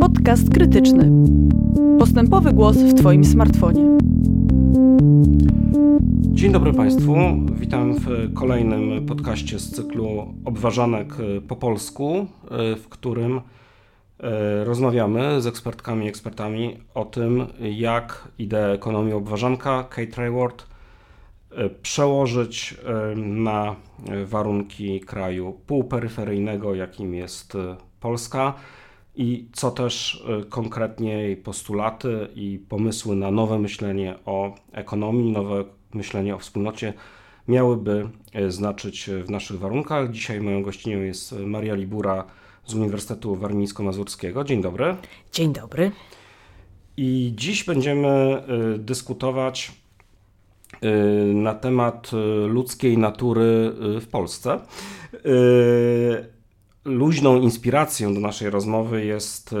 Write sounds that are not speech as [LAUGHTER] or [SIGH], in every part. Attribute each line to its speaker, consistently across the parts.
Speaker 1: Podcast krytyczny. Postępowy głos w Twoim smartfonie.
Speaker 2: Dzień dobry Państwu. Witam w kolejnym podcaście z cyklu Obważanek po polsku, w którym e, rozmawiamy z ekspertkami i ekspertami o tym, jak ideę ekonomii obważanka Kate Rayward e, przełożyć e, na warunki kraju półperyferyjnego, jakim jest Polska i co też konkretnie jej postulaty i pomysły na nowe myślenie o ekonomii, nowe myślenie o wspólnocie miałyby e, znaczyć w naszych warunkach. Dzisiaj moją gościnią jest Maria Libura z Uniwersytetu Warmińsko-Mazurskiego. Dzień dobry.
Speaker 3: Dzień dobry.
Speaker 2: I dziś będziemy dyskutować na temat ludzkiej natury w Polsce. Luźną inspiracją do naszej rozmowy jest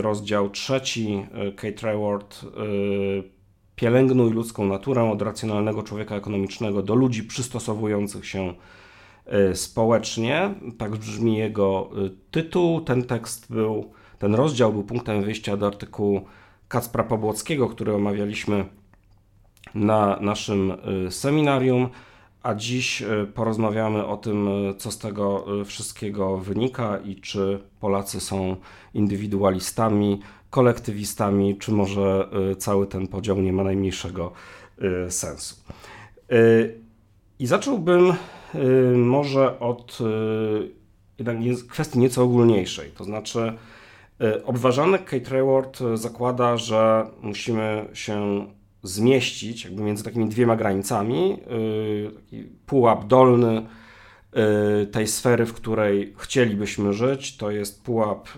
Speaker 2: rozdział trzeci Kate Rayward Pielęgnuj ludzką naturę od racjonalnego człowieka ekonomicznego do ludzi przystosowujących się e, społecznie. Tak brzmi jego tytuł. Ten tekst był, ten rozdział był punktem wyjścia do artykułu Kacpra Pobłockiego, który omawialiśmy na naszym seminarium, a dziś porozmawiamy o tym, co z tego wszystkiego wynika i czy Polacy są indywidualistami, kolektywistami, czy może cały ten podział nie ma najmniejszego sensu. I zacząłbym może od kwestii nieco ogólniejszej, to znaczy obważanek Kate Rayward zakłada, że musimy się zmieścić jakby między takimi dwiema granicami. Taki pułap dolny tej sfery, w której chcielibyśmy żyć, to jest pułap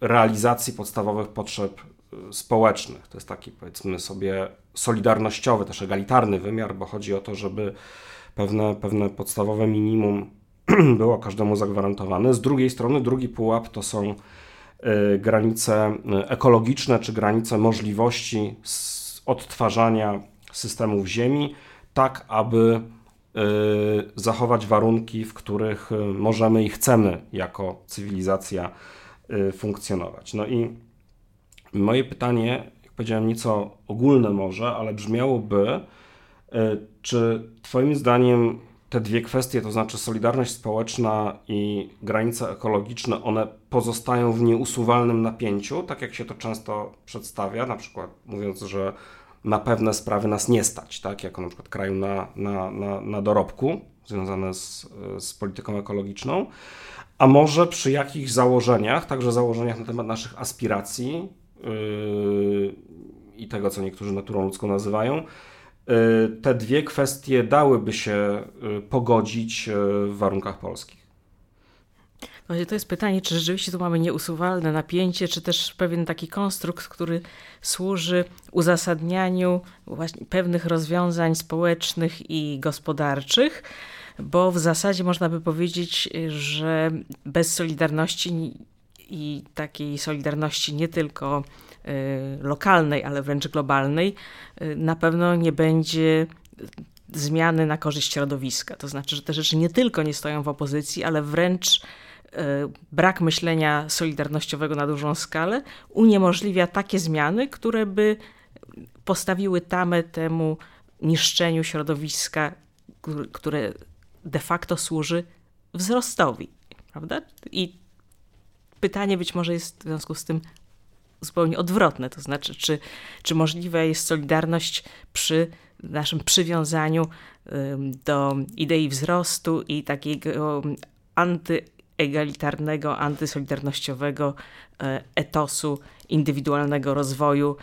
Speaker 2: realizacji podstawowych potrzeb y, społecznych. To jest taki, powiedzmy sobie, solidarnościowy, też egalitarny wymiar, bo chodzi o to, żeby pewne, pewne podstawowe minimum [CLEARS THROAT] było każdemu zagwarantowane. Z drugiej strony, drugi pułap to są y, granice y, ekologiczne, czy granice możliwości odtwarzania systemów Ziemi, tak aby zachować warunki, w których możemy i chcemy jako cywilizacja Y, funkcjonować. No i moje pytanie, jak powiedziałem, nieco ogólne może, ale brzmiałoby, y, czy Twoim zdaniem te dwie kwestie, to znaczy solidarność społeczna i granice ekologiczne, one pozostają w nieusuwalnym napięciu, tak jak się to często przedstawia, na przykład mówiąc, że na pewne sprawy nas nie stać, tak, jako na przykład kraju na, na, na, na dorobku związane z, z polityką ekologiczną a może przy jakichś założeniach, także założeniach na temat naszych aspiracji yy, i tego, co niektórzy naturą ludzką nazywają, te dwie kwestie dałyby się yy, pogodzić yy, w warunkach polskich.
Speaker 3: Właśnie to jest pytanie, czy rzeczywiście tu mamy nieusuwalne napięcie, czy też pewien taki konstrukt, który służy uzasadnianiu właśnie pewnych rozwiązań społecznych i gospodarczych bo w zasadzie można by powiedzieć, że bez solidarności i takiej solidarności nie tylko lokalnej, ale wręcz globalnej, y, na pewno nie będzie zmiany na korzyść środowiska. To znaczy, że te rzeczy nie tylko nie stoją w opozycji, ale wręcz y, brak myślenia solidarnościowego na dużą skalę uniemożliwia takie zmiany, które by postawiły tamę temu niszczeniu środowiska, które de facto służy wzrostowi, prawda? I pytanie być może jest w związku z tym zupełnie odwrotne, to znaczy, czy, czy możliwa jest solidarność przy naszym przywiązaniu do idei wzrostu i takiego antyegalitarnego, antysolidarnościowego e, etosu indywidualnego rozwoju,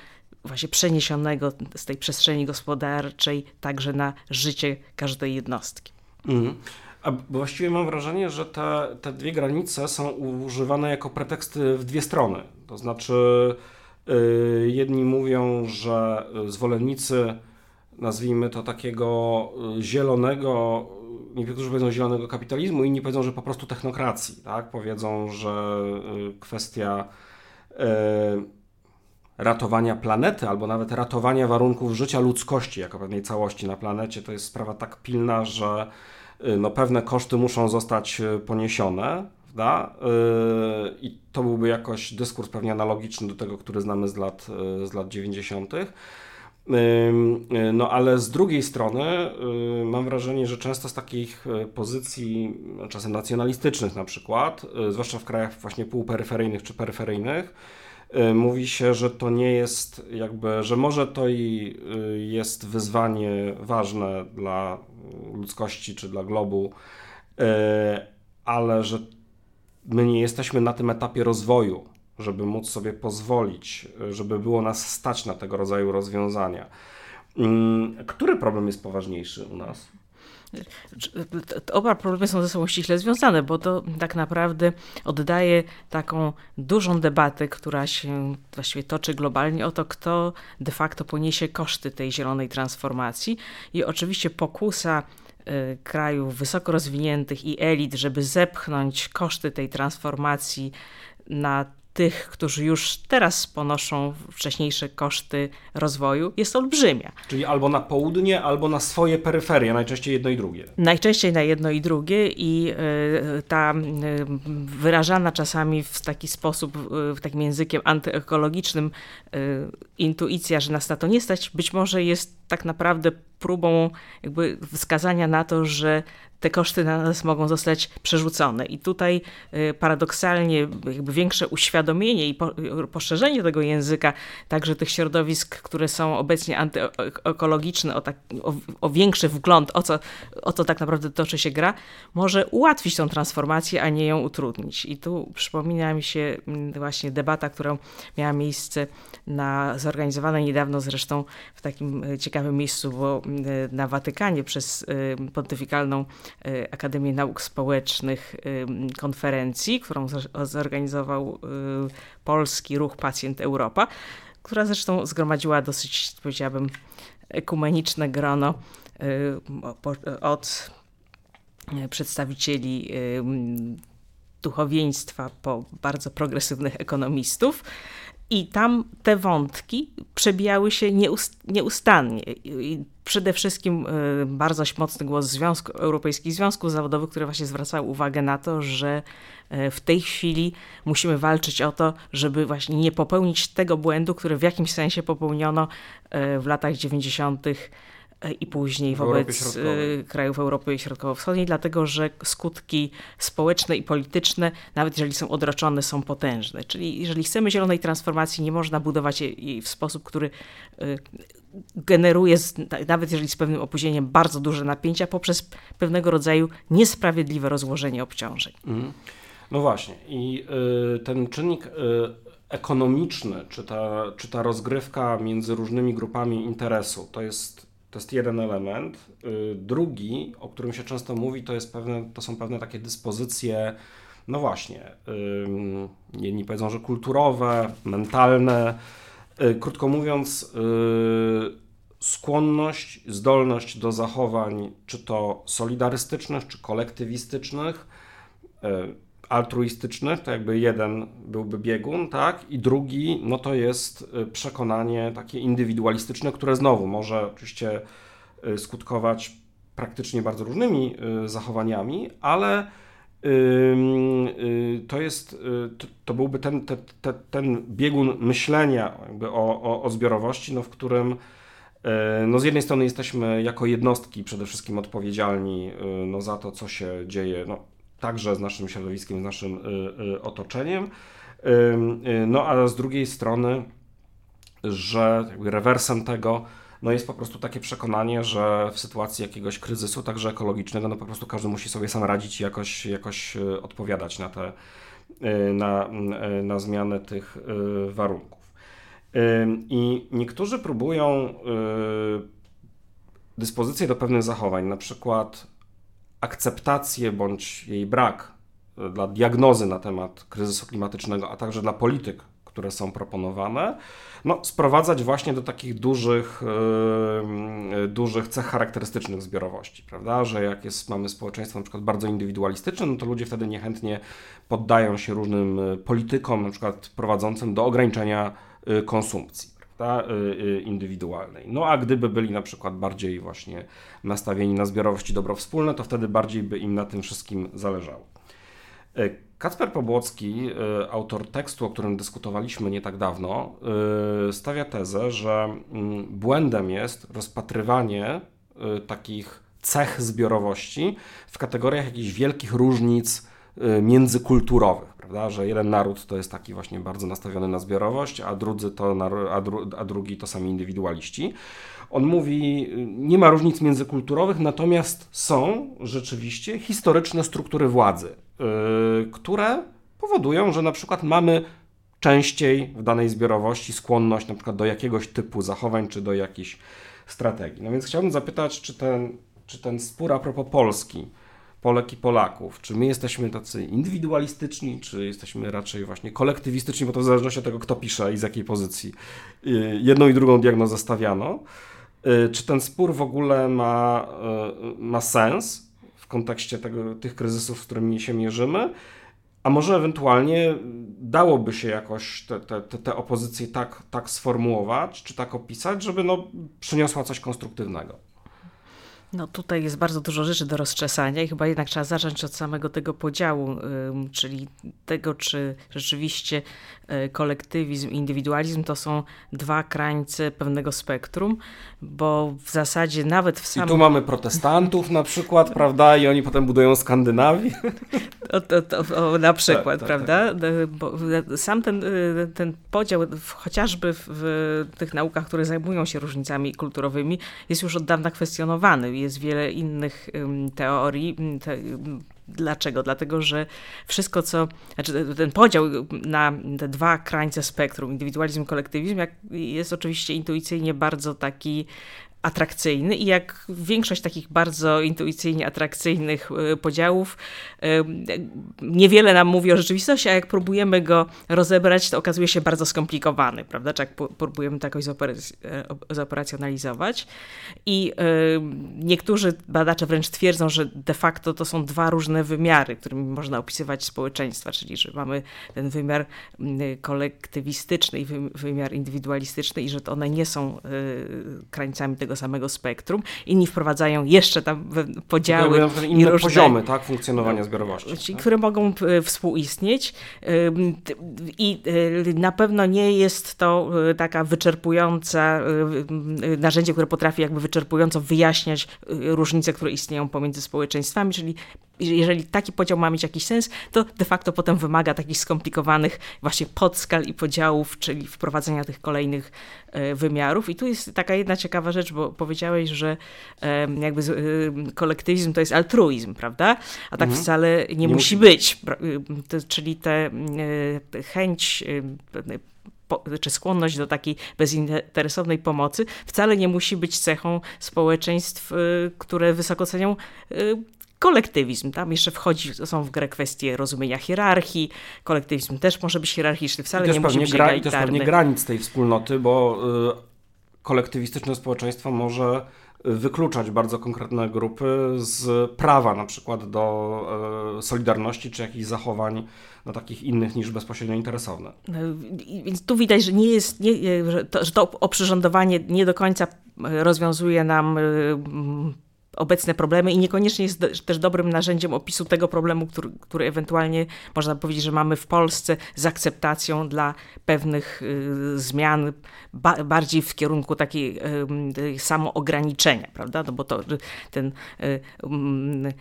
Speaker 3: właśnie przeniesionego z tej przestrzeni gospodarczej także na życie każdej jednostki. Mhm.
Speaker 2: A właściwie mam wrażenie, że te, te dwie granice są używane jako preteksty w dwie strony. To znaczy, yy, jedni mówią, że zwolennicy, nazwijmy to takiego y, zielonego, niektórzy powiedzą zielonego kapitalizmu, inni powiedzą, że po prostu technokracji. Tak? Powiedzą, że y, kwestia y, ratowania planety, albo nawet ratowania warunków życia ludzkości jako pewnej całości na planecie, to jest sprawa tak pilna, że Y, no, pewne koszty muszą zostać y, poniesione prawda? I to byłby jakoś dyskurs pewnie analogiczny do tego, który znamy z lat, z lat 90. No ale z drugiej strony mam wrażenie, że często z takich pozycji, czasem nacjonalistycznych na przykład, zwłaszcza w krajach właśnie półperyferyjnych czy peryferyjnych, mówi się, że to nie jest jakby, że może to i jest wyzwanie ważne dla ludzkości czy dla globu, ale że my nie jesteśmy na tym etapie rozwoju, żeby móc sobie pozwolić, żeby było nas stać na tego rodzaju rozwiązania. Mm, który problem jest poważniejszy u nas?
Speaker 3: Oba problemy są ze sobą ściśle związane, bo to tak naprawdę oddaje taką dużą debatę, która się właściwie toczy globalnie o to, kto de facto poniesie koszty tej zielonej transformacji. I oczywiście pokusa krajów wysoko rozwiniętych i elit, żeby zepchnąć koszty tej transformacji na tych, którzy już teraz ponoszą wcześniejsze koszty rozwoju, jest olbrzymia.
Speaker 2: Czyli albo na południe, albo na swoje peryferie, najczęściej jedno i drugie.
Speaker 3: Najczęściej na jedno i drugie i y, ta y, wyrażana czasami w taki sposób, y, w takim językiem antyekologicznym intuicja, że nas na to nie stać, być może jest tak naprawdę próbą jakby wskazania na to, że te koszty na nas mogą zostać przerzucone. I tutaj y, paradoksalnie jakby większe uświadomienie i poszerzenie tego języka, także tych środowisk, które są obecnie antyekologiczne, o, tak, o, o większy wgląd, o co, o co tak naprawdę toczy się gra, może ułatwić tą transformację, a nie ją utrudnić. I tu przypomina mi się mm, właśnie debata, która miała miejsce na zorganizowanej niedawno zresztą w takim y, ciekawym miejscu, bo y, na Watykanie przez pontyfikalną Y, Akademii Nauk Społecznych y, konferencji, którą zorganizował y, Polski Ruch Pacjent Europa, która zresztą zgromadziła dosyć, powiedziałabym, ekumeniczne grono od przedstawicieli duchowieństwa po bardzo progresywnych ekonomistów. I tam te wątki przebijały się nieustannie. I przede wszystkim y, bardzo mocny głos Związku, Europejskich Związków Zawodowych, które właśnie zwracały uwagę na to, że y, w tej chwili musimy walczyć o to, żeby właśnie nie popełnić tego błędu, który w jakimś sensie popełniono y, w latach 90 i później wobec krajów Europy Środkowo-Wschodniej, dlatego że skutki społeczne i polityczne, nawet jeżeli są odroczone, są potężne. Czyli jeżeli chcemy zielonej transformacji, nie można budować jej w sposób, który generuje, nawet jeżeli z pewnym opóźnieniem, bardzo duże napięcia poprzez pewnego rodzaju niesprawiedliwe rozłożenie obciążeń. Mm.
Speaker 2: No właśnie. I y, ten czynnik y, ekonomiczny, czy ta, czy ta rozgrywka między różnymi grupami interesu, to jest, to jest jeden element. Y, drugi, o którym się często mówi, to, jest pewne, to są pewne takie dyspozycje, no właśnie, jedni powiedzą, że kulturowe, mentalne, E, krótko mówiąc, e, skłonność, zdolność do zachowań, czy to solidarystycznych, czy kolektywistycznych, altruistycznych, to jakby jeden byłby biegun, tak, i drugi, no to jest przekonanie takie indywidualistyczne, które znowu może oczywiście skutkować praktycznie bardzo różnymi zachowaniami, ale Y, to jest, y, to, byłby ten, te, te, ten biegun myślenia jakby o, o, o zbiorowości, no, w którym y, no z jednej strony jesteśmy jako jednostki przede wszystkim odpowiedzialni no, za to, co się dzieje, no, także z naszym środowiskiem, z naszym otoczeniem, no a z drugiej strony, że rewersem tego no jest po prostu takie przekonanie, że w sytuacji jakiegoś kryzysu, także ekologicznego, no po prostu każdy musi sobie sam radzić i jakoś, jakoś odpowiadać na te, na, na zmianę tych warunków. I niektórzy próbują dyspozycję do pewnych zachowań, na przykład akceptację bądź jej brak dla diagnozy na temat kryzysu klimatycznego, a także dla polityk, które są proponowane, no, sprowadzać właśnie do takich dużych, yy, dużych cech charakterystycznych zbiorowości, prawda? Że jak jest, mamy społeczeństwo na przykład bardzo indywidualistyczne, no to ludzie wtedy niechętnie poddają się różnym e, politykom, na przykład prowadzącym do ograniczenia e, konsumpcji. Prawda, indywidualnej. No a gdyby byli na przykład bardziej właśnie nastawieni na zbiorowość i dobro wspólne, to wtedy bardziej by im na tym wszystkim zależało. Kacper Pobłocki, y, autor tekstu, o którym dyskutowaliśmy nie tak dawno, y, stawia tezę, że mm, błędem jest rozpatrywanie y, takich cech zbiorowości w kategoriach jakichś wielkich różnic międzykulturowych, prawda? że jeden naród to jest taki właśnie bardzo nastawiony na zbiorowość, a, drudzy to, a, dru, a drugi to sami indywidualiści. On mówi, nie ma różnic międzykulturowych, natomiast są rzeczywiście historyczne struktury władzy, yy, które powodują, że na przykład mamy częściej w danej zbiorowości skłonność na przykład do jakiegoś typu zachowań czy do jakiejś strategii. No więc chciałbym zapytać, czy ten, czy ten spór a propos Polski, Polek i Polaków, czy my jesteśmy tacy indywidualistyczni, czy jesteśmy raczej właśnie kolektywistyczni, bo to w zależności od tego, kto pisze i z jakiej pozycji yy, jedną i drugą diagnozę stawiano. Y, czy ten spór w ogóle ma, y, ma sens w kontekście tego, tych kryzysów, z którymi się mierzymy? A może ewentualnie dałoby się jakoś te, te, te opozycje tak, tak sformułować, czy tak opisać, żeby no, przyniosła coś konstruktywnego?
Speaker 3: No tutaj jest bardzo dużo rzeczy do rozczesania i chyba jednak trzeba zacząć od samego tego podziału, czyli tego, czy rzeczywiście e, kolektywizm i indywidualizm to są dwa krańce pewnego spektrum, bo w zasadzie nawet w samym...
Speaker 2: I tu mamy protestantów na przykład, [LAUGHS] prawda, i oni potem budują Skandynawię.
Speaker 3: O, o, na przykład, tak, tak, prawda? Tak. Bo sam ten, y, ten podział, chociażby w, w tych naukach, które zajmują się różnicami kulturowymi, jest już od dawna kwestionowany jest wiele innych teorii. Te, Dlaczego? Dlatego, że wszystko, co. Znaczy ten podział na te dwa krańce spektrum, indywidualizm kolektywizm, jest oczywiście intuicyjnie bardzo taki atrakcyjny i jak większość takich bardzo intuicyjnie atrakcyjnych e, podziałów, e, niewiele nam mówi o rzeczywistości, a jak próbujemy go rozebrać, to okazuje się bardzo skomplikowany, prawda? Czy jak próbujemy to jakoś e, zoperacjonalizować. I niektórzy badacze wręcz twierdzą, że de facto to są dwa różne wymiary, którymi można opisywać społeczeństwa, czyli że mamy ten wymiar kolektywistyczny i wymiar indywidualistyczny i że one nie są krańcami tego samego spektrum. Inni wprowadzają jeszcze tam podziały
Speaker 2: i różne poziomy tak, funkcjonowania zbiorowości.
Speaker 3: Tak? Które mogą e, współistnieć. I e, na pewno nie jest to e, taka wyczerpująca narzędzie, które potrafi jakby wyczerpująco wyjaśniać różnice, które istnieją pomiędzy społeczeństwami, czyli jeżeli taki podział ma mieć jakiś sens, to de facto potem wymaga takich skomplikowanych właśnie podskal i podziałów, czyli wprowadzenia tych kolejnych wymiarów. I tu jest taka jedna ciekawa rzecz, bo powiedziałeś, że jakby kolektywizm to jest altruizm, prawda? A tak mhm. wcale nie, nie musi być. Czyli te, te chęć czy skłonność do takiej bezinteresownej pomocy wcale nie musi być cechą społeczeństw, y, które wysoko cenią y, kolektywizm. Tam jeszcze wchodzi, są w grę kwestie rozumienia hierarchii. Kolektywizm też może być hierarchiczny, wcale nie musi być gra,
Speaker 2: I też pewnie granic tej wspólnoty, bo y, kolektywistyczne społeczeństwo może wykluczać bardzo konkretne grupy z prawa na przykład do e, solidarności czy jakichś zachowań no, takich innych niż bezpośrednio interesowne. No,
Speaker 3: więc tu widać, że nie jest, nie, że, to, że to oprzyrządowanie nie do końca rozwiązuje nam obecne problemy i niekoniecznie jest też dobrym narzędziem opisu tego problemu, który, który ewentualnie można powiedzieć, że mamy w Polsce z akceptacją dla pewnych y, zmian, ba, bardziej w kierunku takiej y, samoograniczenia, prawda? No bo to ten y, mm,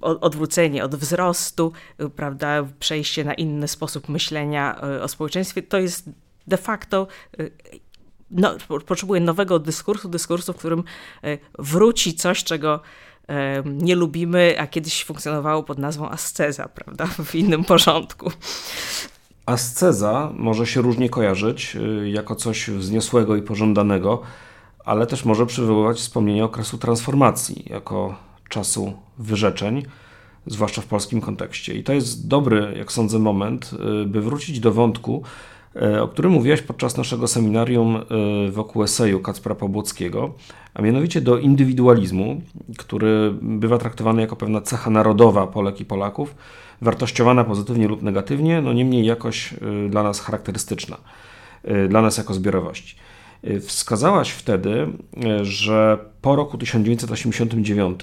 Speaker 3: odwrócenie od wzrostu, y, prawda, przejście na inny sposób myślenia y, o społeczeństwie, to jest de facto y, no, potrzebuje nowego dyskursu, dyskursu, w którym e, wróci coś, czego e, nie lubimy, a kiedyś funkcjonowało pod nazwą asceza, prawda, w innym porządku.
Speaker 2: Asceza może się różnie kojarzyć e, jako coś wzniosłego i pożądanego, ale też może przywoływać wspomnienie okresu transformacji, jako czasu wyrzeczeń, zwłaszcza w polskim kontekście. I to jest dobry, jak sądzę, moment, by wrócić do wątku, o którym mówiłeś podczas naszego seminarium e, wokół eseju Kacpra Pobłockiego, a mianowicie do indywidualizmu, który bywa traktowany jako pewna cecha narodowa Polek i Polaków, wartościowana pozytywnie lub negatywnie, no niemniej jakoś e, dla nas charakterystyczna, dla nas jako zbiorowości. Wskazałaś wtedy, że po roku 1989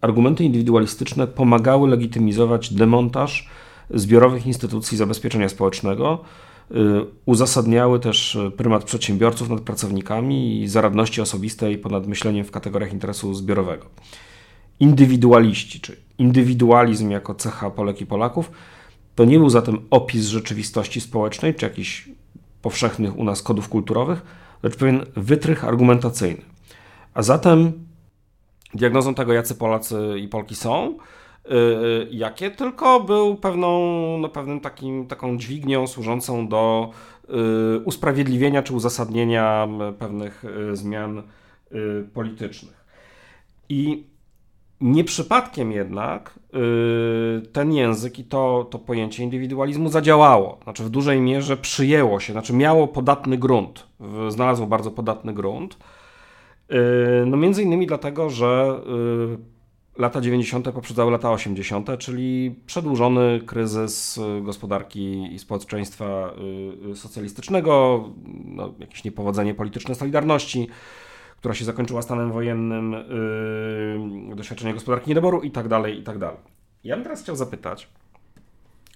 Speaker 2: argumenty indywidualistyczne pomagały legitymizować demontaż zbiorowych instytucji zabezpieczenia społecznego uzasadniały też prymat przedsiębiorców nad pracownikami i zaradności osobistej ponad myśleniem w kategoriach interesu zbiorowego. Indywidualiści, czy indywidualizm jako cecha Polek i Polaków, to nie był zatem opis rzeczywistości społecznej, czy jakichś powszechnych u nas kodów kulturowych, lecz pewien wytrych argumentacyjny. A zatem diagnozą tego, jacy Polacy i Polki są, jakie tylko był pewną, no, pewnym takim, taką dźwignią służącą do yy, usprawiedliwienia czy uzasadnienia pewnych zmian y, politycznych. I nie przypadkiem jednak ten język i to, to pojęcie indywidualizmu zadziałało. Znaczy w dużej mierze przyjęło się, znaczy miało podatny grunt, znalazło bardzo podatny grunt. No między innymi dlatego, że lata 90. poprzedzały lata 80., czyli przedłużony kryzys gospodarki i społeczeństwa socjalistycznego, no, jakieś niepowodzenie polityczne Solidarności, która się zakończyła stanem wojennym, yy, doświadczenie gospodarki niedoboru i tak dalej, i tak dalej. Ja bym teraz chciał zapytać,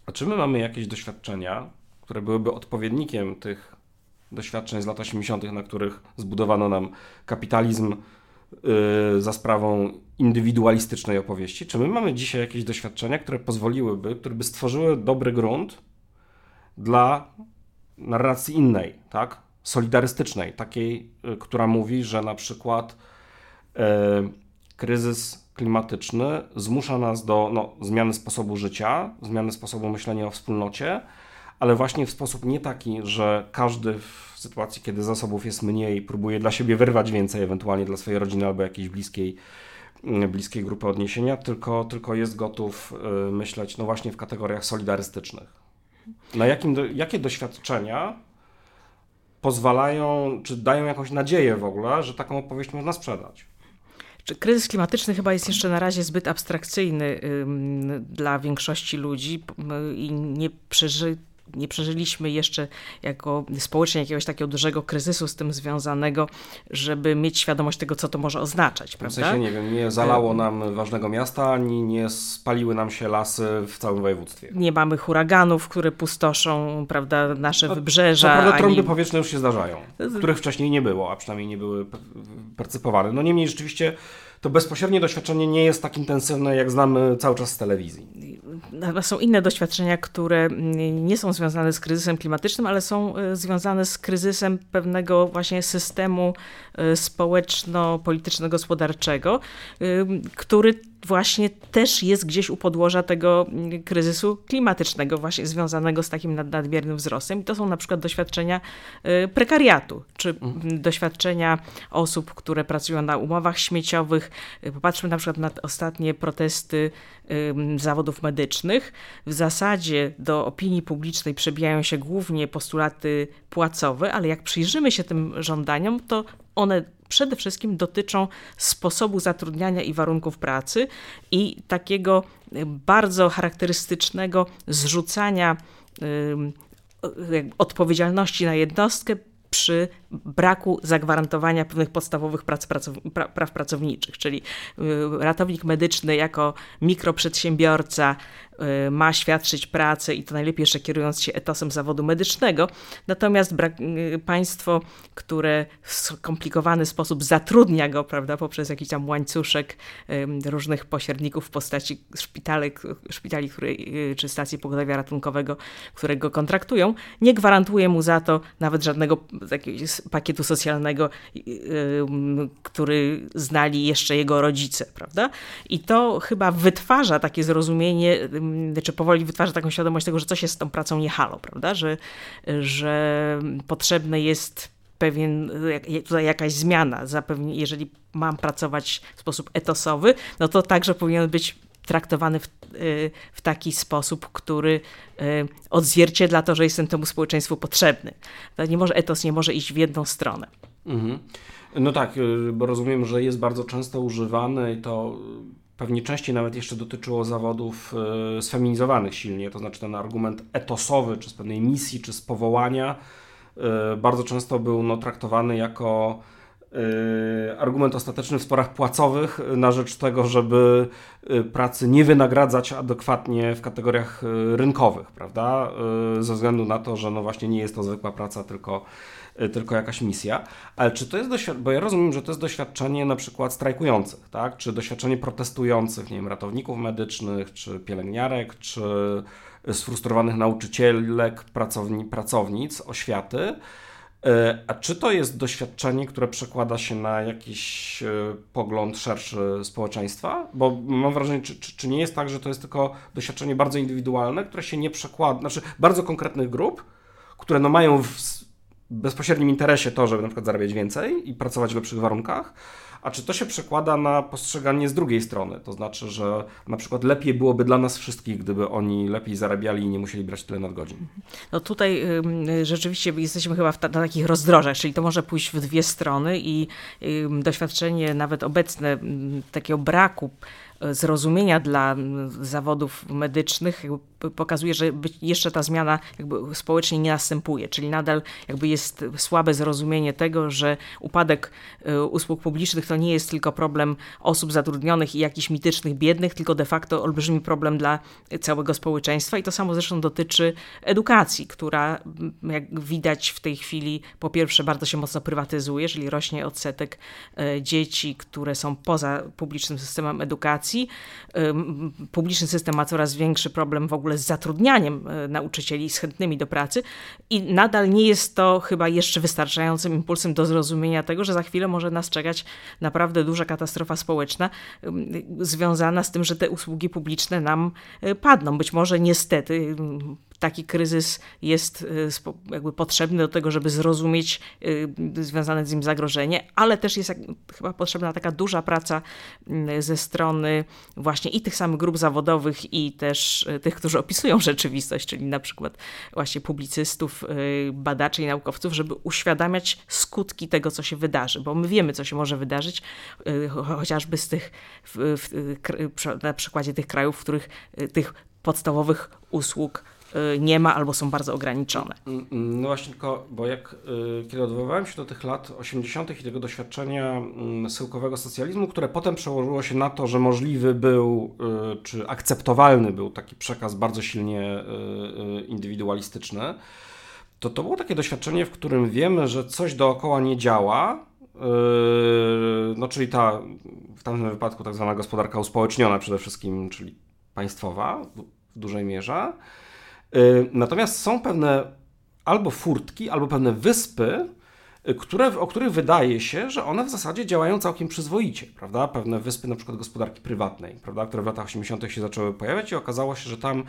Speaker 2: a czy my mamy jakieś doświadczenia, które byłyby odpowiednikiem tych doświadczeń z lat 80., na których zbudowano nam kapitalizm za sprawą indywidualistycznej opowieści? Czy my mamy dzisiaj jakieś doświadczenia, które pozwoliłyby, które by stworzyły dobry grunt dla narracji innej, tak? solidarystycznej, takiej, y, która mówi, że na przykład e, kryzys klimatyczny zmusza nas do no, zmiany sposobu życia, zmiany sposobu myślenia o wspólnocie, ale właśnie w sposób nie taki, że każdy w sytuacji, kiedy zasobów jest mniej, próbuje dla siebie wyrwać więcej, ewentualnie dla swojej rodziny albo jakiejś bliskiej, mm, bliskiej grupy odniesienia, tylko, tylko jest gotów y, myśleć no właśnie w kategoriach solidarystycznych. Na jakim, jakie doświadczenia pozwalają, czy dają jakąś nadzieję w ogóle, że taką opowieść można sprzedać.
Speaker 3: Kryzys klimatyczny chyba jest jeszcze na razie zbyt abstrakcyjny dla większości ludzi i nie przeży, nie przeżyliśmy jeszcze jako społecznie jakiegoś takiego dużego kryzysu z tym związanego, żeby mieć świadomość tego, co to może oznaczać. Prawda?
Speaker 2: W sensie, nie wiem, nie zalało nam ważnego miasta, ani nie spaliły nam się lasy w całym województwie.
Speaker 3: Nie mamy huraganów, które pustoszą prawda, nasze no, wybrzeża.
Speaker 2: Co prawda trąby ani... powietrzne już się zdarzają, których wcześniej nie było, a przynajmniej nie były percypowane. No niemniej rzeczywiście to bezpośrednie doświadczenie nie jest tak intensywne, jak znamy cały czas z telewizji.
Speaker 3: Są inne doświadczenia, które nie są związane z kryzysem klimatycznym, ale są e, związane z kryzysem pewnego właśnie systemu e, społeczno-polityczno-gospodarczego, e, który właśnie też jest gdzieś u podłoża tego mm, kryzysu klimatycznego, właśnie związanego z takim nadmiernym wzrostem. I to są na przykład doświadczenia y, prekariatu, czy mhm. doświadczenia osób, które pracują na umowach śmieciowych. Y, popatrzmy na przykład na ostatnie protesty zawodów medycznych. W zasadzie do opinii publicznej przebijają się głównie postulaty płacowe, ale jak przyjrzymy się tym żądaniom, to one przede wszystkim dotyczą sposobu zatrudniania i warunków pracy i takiego y, bardzo charakterystycznego zrzucania odpowiedzialności na jednostkę przy braku zagwarantowania pewnych podstawowych prac, praw pracowniczych, czyli y, ratownik medyczny jako mikroprzedsiębiorca y, ma świadczyć pracę i to najlepiej jeszcze kierując się etosem zawodu medycznego, natomiast y, państwo, które w skomplikowany sposób zatrudnia go, prawda, poprzez jakiś tam łańcuszek różnych pośredników w postaci szpitali, szpitali które, czy stacji pogotowia ratunkowego, które go kontraktują, nie gwarantuje mu za to nawet żadnego pakietu socjalnego, który znali jeszcze jego rodzice, prawda? I to chyba wytwarza takie zrozumienie, czy powoli wytwarza taką świadomość tego, że coś jest z tą pracą nie halo, prawda? Że, że potrzebne jest pewien, tutaj jakaś zmiana. Zapewne, jeżeli mam pracować w sposób etosowy, no to także powinien być traktowany w, y, w taki sposób, który y, odzwierciedla to, że jestem temu społeczeństwu potrzebny. To nie może, etos nie może iść w jedną stronę. Mhm.
Speaker 2: No tak, y, bo rozumiem, że jest bardzo często używany to pewnie częściej nawet jeszcze dotyczyło zawodów sfeminizowanych silnie, to znaczy ten argument etosowy, czy z pewnej misji, czy z powołania, bardzo często był no, traktowany jako argument ostateczny w sporach płacowych na rzecz tego, żeby pracy nie wynagradzać adekwatnie w kategoriach rynkowych, prawda? Ze względu na to, że no właśnie nie jest to zwykła praca, tylko tylko jakaś misja. Ale czy to jest doświadczenie, bo ja rozumiem, że to jest doświadczenie na przykład strajkujących, tak? Czy doświadczenie protestujących, nie wiem, ratowników medycznych, czy pielęgniarek, czy sfrustrowanych nauczycielek, pracowni, pracownic oświaty. Y, a czy to jest doświadczenie, które przekłada się na jakiś y, pogląd szerszy społeczeństwa? Bo mam wrażenie, czy, czy, czy, nie jest tak, że to jest tylko doświadczenie bardzo indywidualne, które się nie przekłada, znaczy bardzo konkretnych grup, które no mają w, bezpośrednim interesie to, żeby na przykład zarabiać więcej i pracować w lepszych warunkach, a czy to się przekłada na postrzeganie z drugiej strony? To znaczy, że na przykład lepiej byłoby dla nas wszystkich, gdyby oni lepiej zarabiali i nie musieli brać tyle nadgodzin.
Speaker 3: No tutaj rzeczywiście jesteśmy chyba ta, na takich rozdrożach, czyli to może pójść w dwie strony i doświadczenie nawet obecne takiego braku zrozumienia dla zawodów medycznych pokazuje, że jeszcze ta zmiana jakby społecznie nie następuje, czyli nadal jakby jest słabe zrozumienie tego, że upadek e, usług publicznych to nie jest tylko problem osób zatrudnionych i jakichś mitycznych biednych, tylko de facto olbrzymi problem dla całego społeczeństwa i to samo zresztą dotyczy edukacji, która jak widać w tej chwili po pierwsze bardzo się mocno prywatyzuje, czyli rośnie odsetek e, dzieci, które są poza publicznym systemem edukacji. Publiczny system ma coraz większy problem w ogóle z zatrudnianiem e, nauczycieli, z chętnymi do pracy i nadal nie jest to chyba jeszcze wystarczającym impulsem do zrozumienia tego, że za chwilę może nas czekać naprawdę duża katastrofa społeczna związana z tym, że te usługi publiczne nam e, padną. Być może niestety taki kryzys jest y, jakby potrzebny do tego, żeby zrozumieć y, związane z nim zagrożenie, ale też jest chyba potrzebna taka duża praca y, ze strony właśnie i tych samych grup zawodowych i też tych, którzy opisują [LAUGHS] rzeczywistość, czyli na przykład właśnie publicystów, badaczy i naukowców, żeby uświadamiać skutki tego, co się wydarzy, bo my wiemy, co się może wydarzyć, chociażby z tych, w, w, na przykładzie tych krajów, w których tych podstawowych usług Y, nie ma albo są bardzo ograniczone.
Speaker 2: Mm, mm, no właśnie, tylko, bo jak y, kiedy odwoływałem się do tych lat 80. i tego doświadczenia mm, syłkowego socjalizmu, które potem przełożyło się na to, że możliwy był, y, czy akceptowalny był taki przekaz bardzo silnie indywidualistyczny, to to było takie doświadczenie, w którym wiemy, że coś dookoła nie działa, no czyli ta, w tamtym wypadku tak zwana gospodarka uspołeczniona przede wszystkim, czyli państwowa w dużej mierze, Y, natomiast są pewne albo furtki, albo pewne wyspy, y, które, o których wydaje się, że one w zasadzie działają całkiem przyzwoicie, prawda? Pewne wyspy na przykład gospodarki prywatnej, prawda? które w latach 80. się zaczęły pojawiać i okazało się, że tam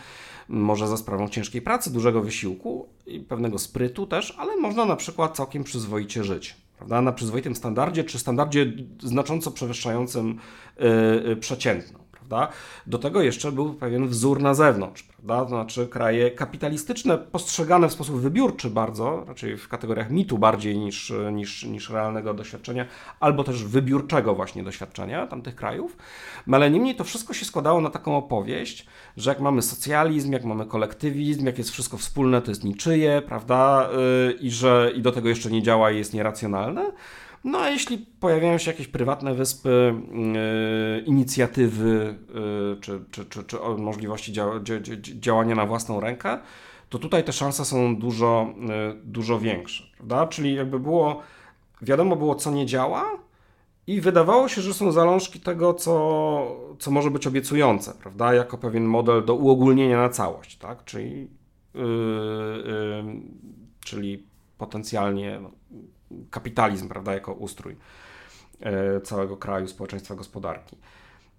Speaker 2: może za sprawą ciężkiej pracy, dużego wysiłku i pewnego sprytu też, ale można na przykład całkiem przyzwoicie żyć. Prawda? Na przyzwoitym standardzie, czy standardzie znacząco przewyższającym yy, przeciętną. Prawda? Do tego jeszcze był pewien wzór na zewnątrz, prawda? to znaczy kraje kapitalistyczne, postrzegane w sposób wybiórczy bardzo, raczej w kategoriach mitu bardziej niż, niż, niż realnego doświadczenia, albo też wybiórczego właśnie doświadczenia tamtych krajów. No ale niemniej to wszystko się składało na taką opowieść, że jak mamy socjalizm, jak mamy kolektywizm, jak jest wszystko wspólne, to jest niczyje, prawda? Yy, I że i do tego jeszcze nie działa i jest nieracjonalne. No a jeśli pojawiają się jakieś prywatne wyspy, yy, inicjatywy yy, czy, czy, czy, czy możliwości dzia działania na własną rękę, to tutaj te szanse są dużo, yy, dużo większe. Prawda? Czyli jakby było, wiadomo było, co nie działa, i wydawało się, że są zalążki tego, co, co może być obiecujące, prawda? Jako pewien model do uogólnienia na całość, tak? Czyli, yy, yy, czyli potencjalnie no, kapitalizm, prawda, jako ustrój e, całego kraju, społeczeństwa, gospodarki.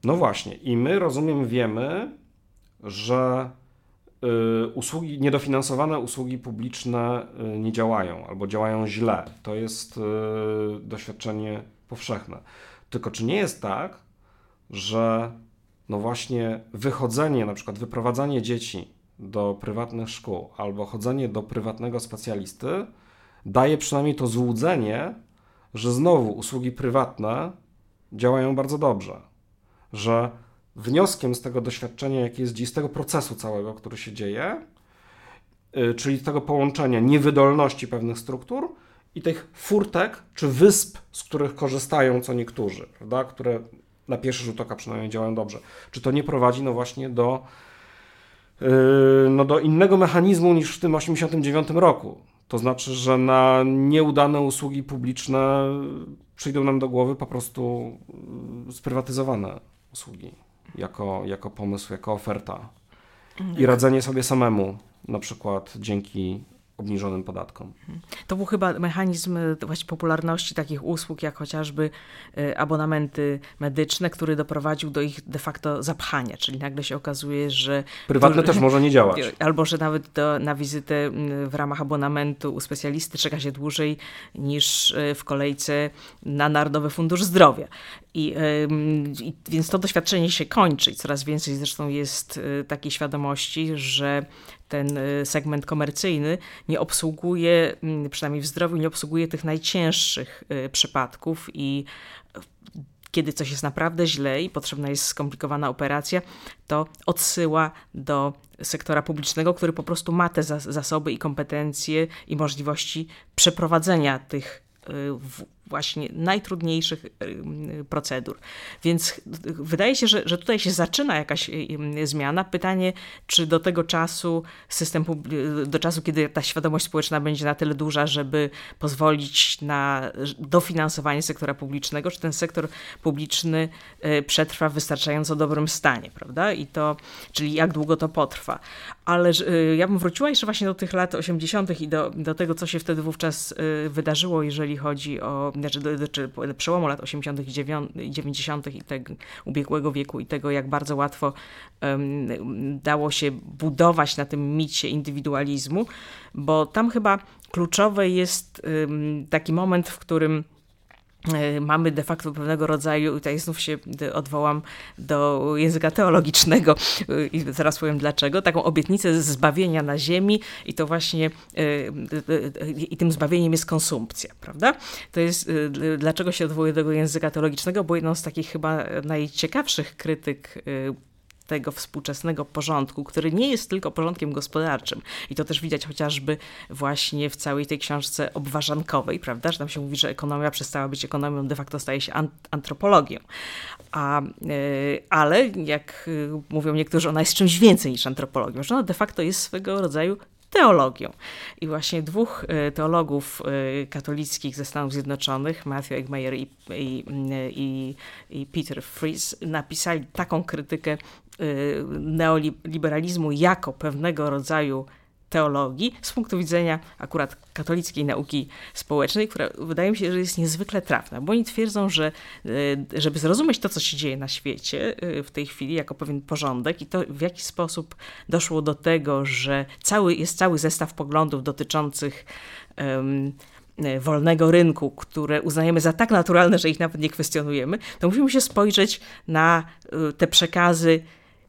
Speaker 2: No właśnie, i my, rozumiem, wiemy, że e, usługi, niedofinansowane usługi publiczne e, nie działają albo działają źle. To jest doświadczenie powszechne. Tylko czy nie jest tak, że no właśnie wychodzenie, na przykład wyprowadzanie dzieci do prywatnych szkół albo chodzenie do prywatnego specjalisty daje przynajmniej to złudzenie, że znowu usługi prywatne działają bardzo dobrze. Że wnioskiem z tego doświadczenia, jakie jest dziś, z tego procesu całego, który się dzieje, yy, czyli tego połączenia niewydolności pewnych struktur i tych furtek czy wysp, z których korzystają co niektórzy, prawda, które na pierwszy rzut oka przynajmniej działają dobrze. Czy to nie prowadzi no właśnie do, yy, no do innego mechanizmu niż w tym 1989 roku? To znaczy, że na nieudane usługi publiczne przyjdą nam do głowy po prostu yy, sprywatyzowane usługi jako, jako pomysł, jako oferta. I radzenie sobie samemu, na przykład dzięki obniżonym podatkom.
Speaker 3: To był chyba mechanizm e, właśnie popularności takich usług, jak chociażby e, abonamenty medyczne, który doprowadził do ich de facto zapchania, czyli nagle się okazuje, że...
Speaker 2: Prywatne też może nie działać. [LAUGHS]
Speaker 3: Albo, że nawet do, na wizytę w ramach abonamentu u specjalisty czeka się dłużej niż e, w kolejce na Narodowy Fundusz Zdrowia. I, i, więc to doświadczenie się kończy i coraz więcej zresztą jest takiej świadomości, że ten y, segment komercyjny nie obsługuje, mm, przynajmniej w zdrowiu, nie obsługuje tych najcięższych y, przypadków i kiedy coś jest naprawdę źle i potrzebna jest skomplikowana operacja, to odsyła do sektora publicznego, który po prostu ma te zasoby i kompetencje i możliwości przeprowadzenia tych y, właśnie najtrudniejszych y, procedur. Więc wydaje się, że, że tutaj się zaczyna jakaś y, y, zmiana. Pytanie, czy do tego czasu system, do czasu, kiedy ta świadomość społeczna będzie na tyle duża, żeby pozwolić na dofinansowanie sektora publicznego, czy ten sektor publiczny przetrwa w wystarczająco dobrym stanie, prawda? I to, czyli jak długo to potrwa. Ale ja bym wróciła jeszcze właśnie do tych lat 80. i do, do tego, co się wtedy wówczas wydarzyło, jeżeli chodzi o znaczy, czy przełomu lat 80. i 90. i tego ubiegłego wieku i tego, jak bardzo łatwo um, dało się budować na tym micie indywidualizmu, bo tam chyba kluczowy jest um, taki moment, w którym mamy de facto pewnego rodzaju, tutaj znów się odwołam do języka teologicznego e, i zaraz powiem dlaczego, taką obietnicę zbawienia na ziemi i to właśnie e, i tym zbawieniem jest konsumpcja, prawda? To jest, dlaczego się odwołuję do tego języka teologicznego, bo jedną z takich chyba najciekawszych krytyk tego współczesnego porządku, który nie jest tylko porządkiem gospodarczym. I to też widać chociażby właśnie w całej tej książce obważankowej, prawda, że tam się mówi, że ekonomia przestała być ekonomią, de facto staje się antropologią. A, e, ale jak e, mówią niektórzy, ona jest czymś więcej niż antropologią, że ona de facto jest swego rodzaju teologią. I właśnie dwóch e, teologów katolickich ze Stanów Zjednoczonych, Matthew Eggmeyer i, i, i, i Peter Fries, napisali taką krytykę Y, neoliberalizmu jako pewnego rodzaju teologii z punktu widzenia akurat katolickiej nauki społecznej, która wydaje mi się, że jest niezwykle trafna, bo oni twierdzą, że y, żeby zrozumieć to, co się dzieje na świecie y, w tej chwili jako pewien porządek i to w jaki sposób doszło do tego, że cały, jest cały zestaw poglądów dotyczących um, wolnego rynku, które uznajemy za tak naturalne, że ich nawet nie kwestionujemy, to musimy się spojrzeć na te przekazy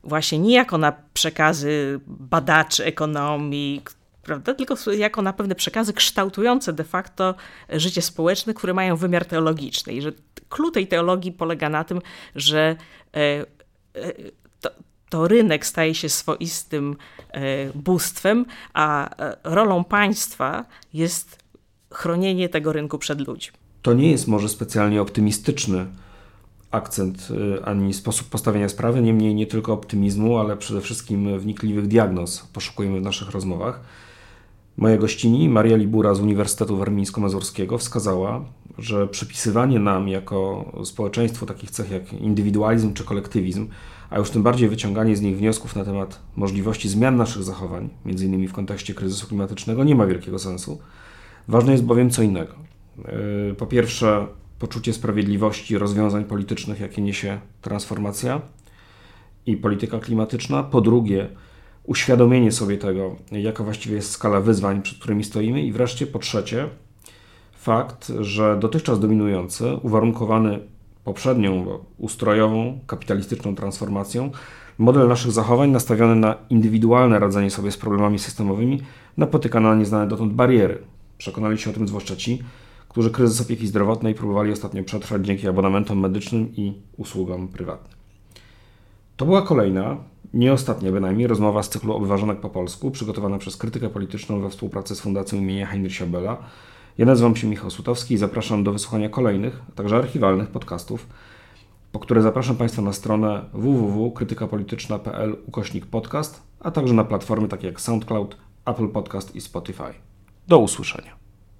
Speaker 3: właśnie nie jako na przekazy badaczy ekonomii, prawda? tylko jako na pewne przekazy kształtujące de facto życie społeczne, które mają wymiar teologiczny. I że klucz tej teologii polega na tym, że e, e, to, to rynek staje się swoistym e, bóstwem, a rolą państwa jest chronienie tego rynku przed ludźmi.
Speaker 2: To nie jest może specjalnie optymistyczny akcent y, ani sposób postawienia sprawy, niemniej nie tylko optymizmu, ale przede wszystkim wnikliwych diagnoz poszukujemy w naszych rozmowach. Moja gościni, Maria Libura z Uniwersytetu Warmińsko-Mazurskiego wskazała, że przypisywanie nam jako społeczeństwu takich cech jak indywidualizm czy kolektywizm, a już tym bardziej wyciąganie z nich wniosków na temat możliwości zmian naszych zachowań, m.in. w kontekście kryzysu klimatycznego, nie ma wielkiego sensu. Ważne jest bowiem co innego. Y, po pierwsze, poczucie sprawiedliwości rozwiązań politycznych, jakie niesie transformacja i polityka klimatyczna. Po drugie, uświadomienie sobie tego, jaka właściwie jest skala wyzwań, przed którymi stoimy. I wreszcie, po trzecie, fakt, że dotychczas dominujący, uwarunkowany poprzednią ustrojową, kapitalistyczną transformacją, model naszych zachowań nastawiony na indywidualne radzenie sobie z problemami systemowymi napotyka na nieznane dotąd bariery. Przekonali się o tym zwłaszcza ci, którzy kryzys opieki zdrowotnej próbowali ostatnio przetrwać dzięki abonamentom medycznym i usługom prywatnym. To była kolejna, nie ostatnia bynajmniej, rozmowa z cyklu Obważonek po polsku, przygotowana przez krytykę polityczną we współpracy z Fundacją imienia Heinricha Bella. Ja nazywam się Michał Sutowski i zapraszam do wysłuchania kolejnych, a także archiwalnych podcastów, po które zapraszam Państwa na stronę www.krytykapolityczna.pl ukośnik podcast, a także na platformy takie jak SoundCloud, Apple Podcast i Spotify. Do usłyszenia.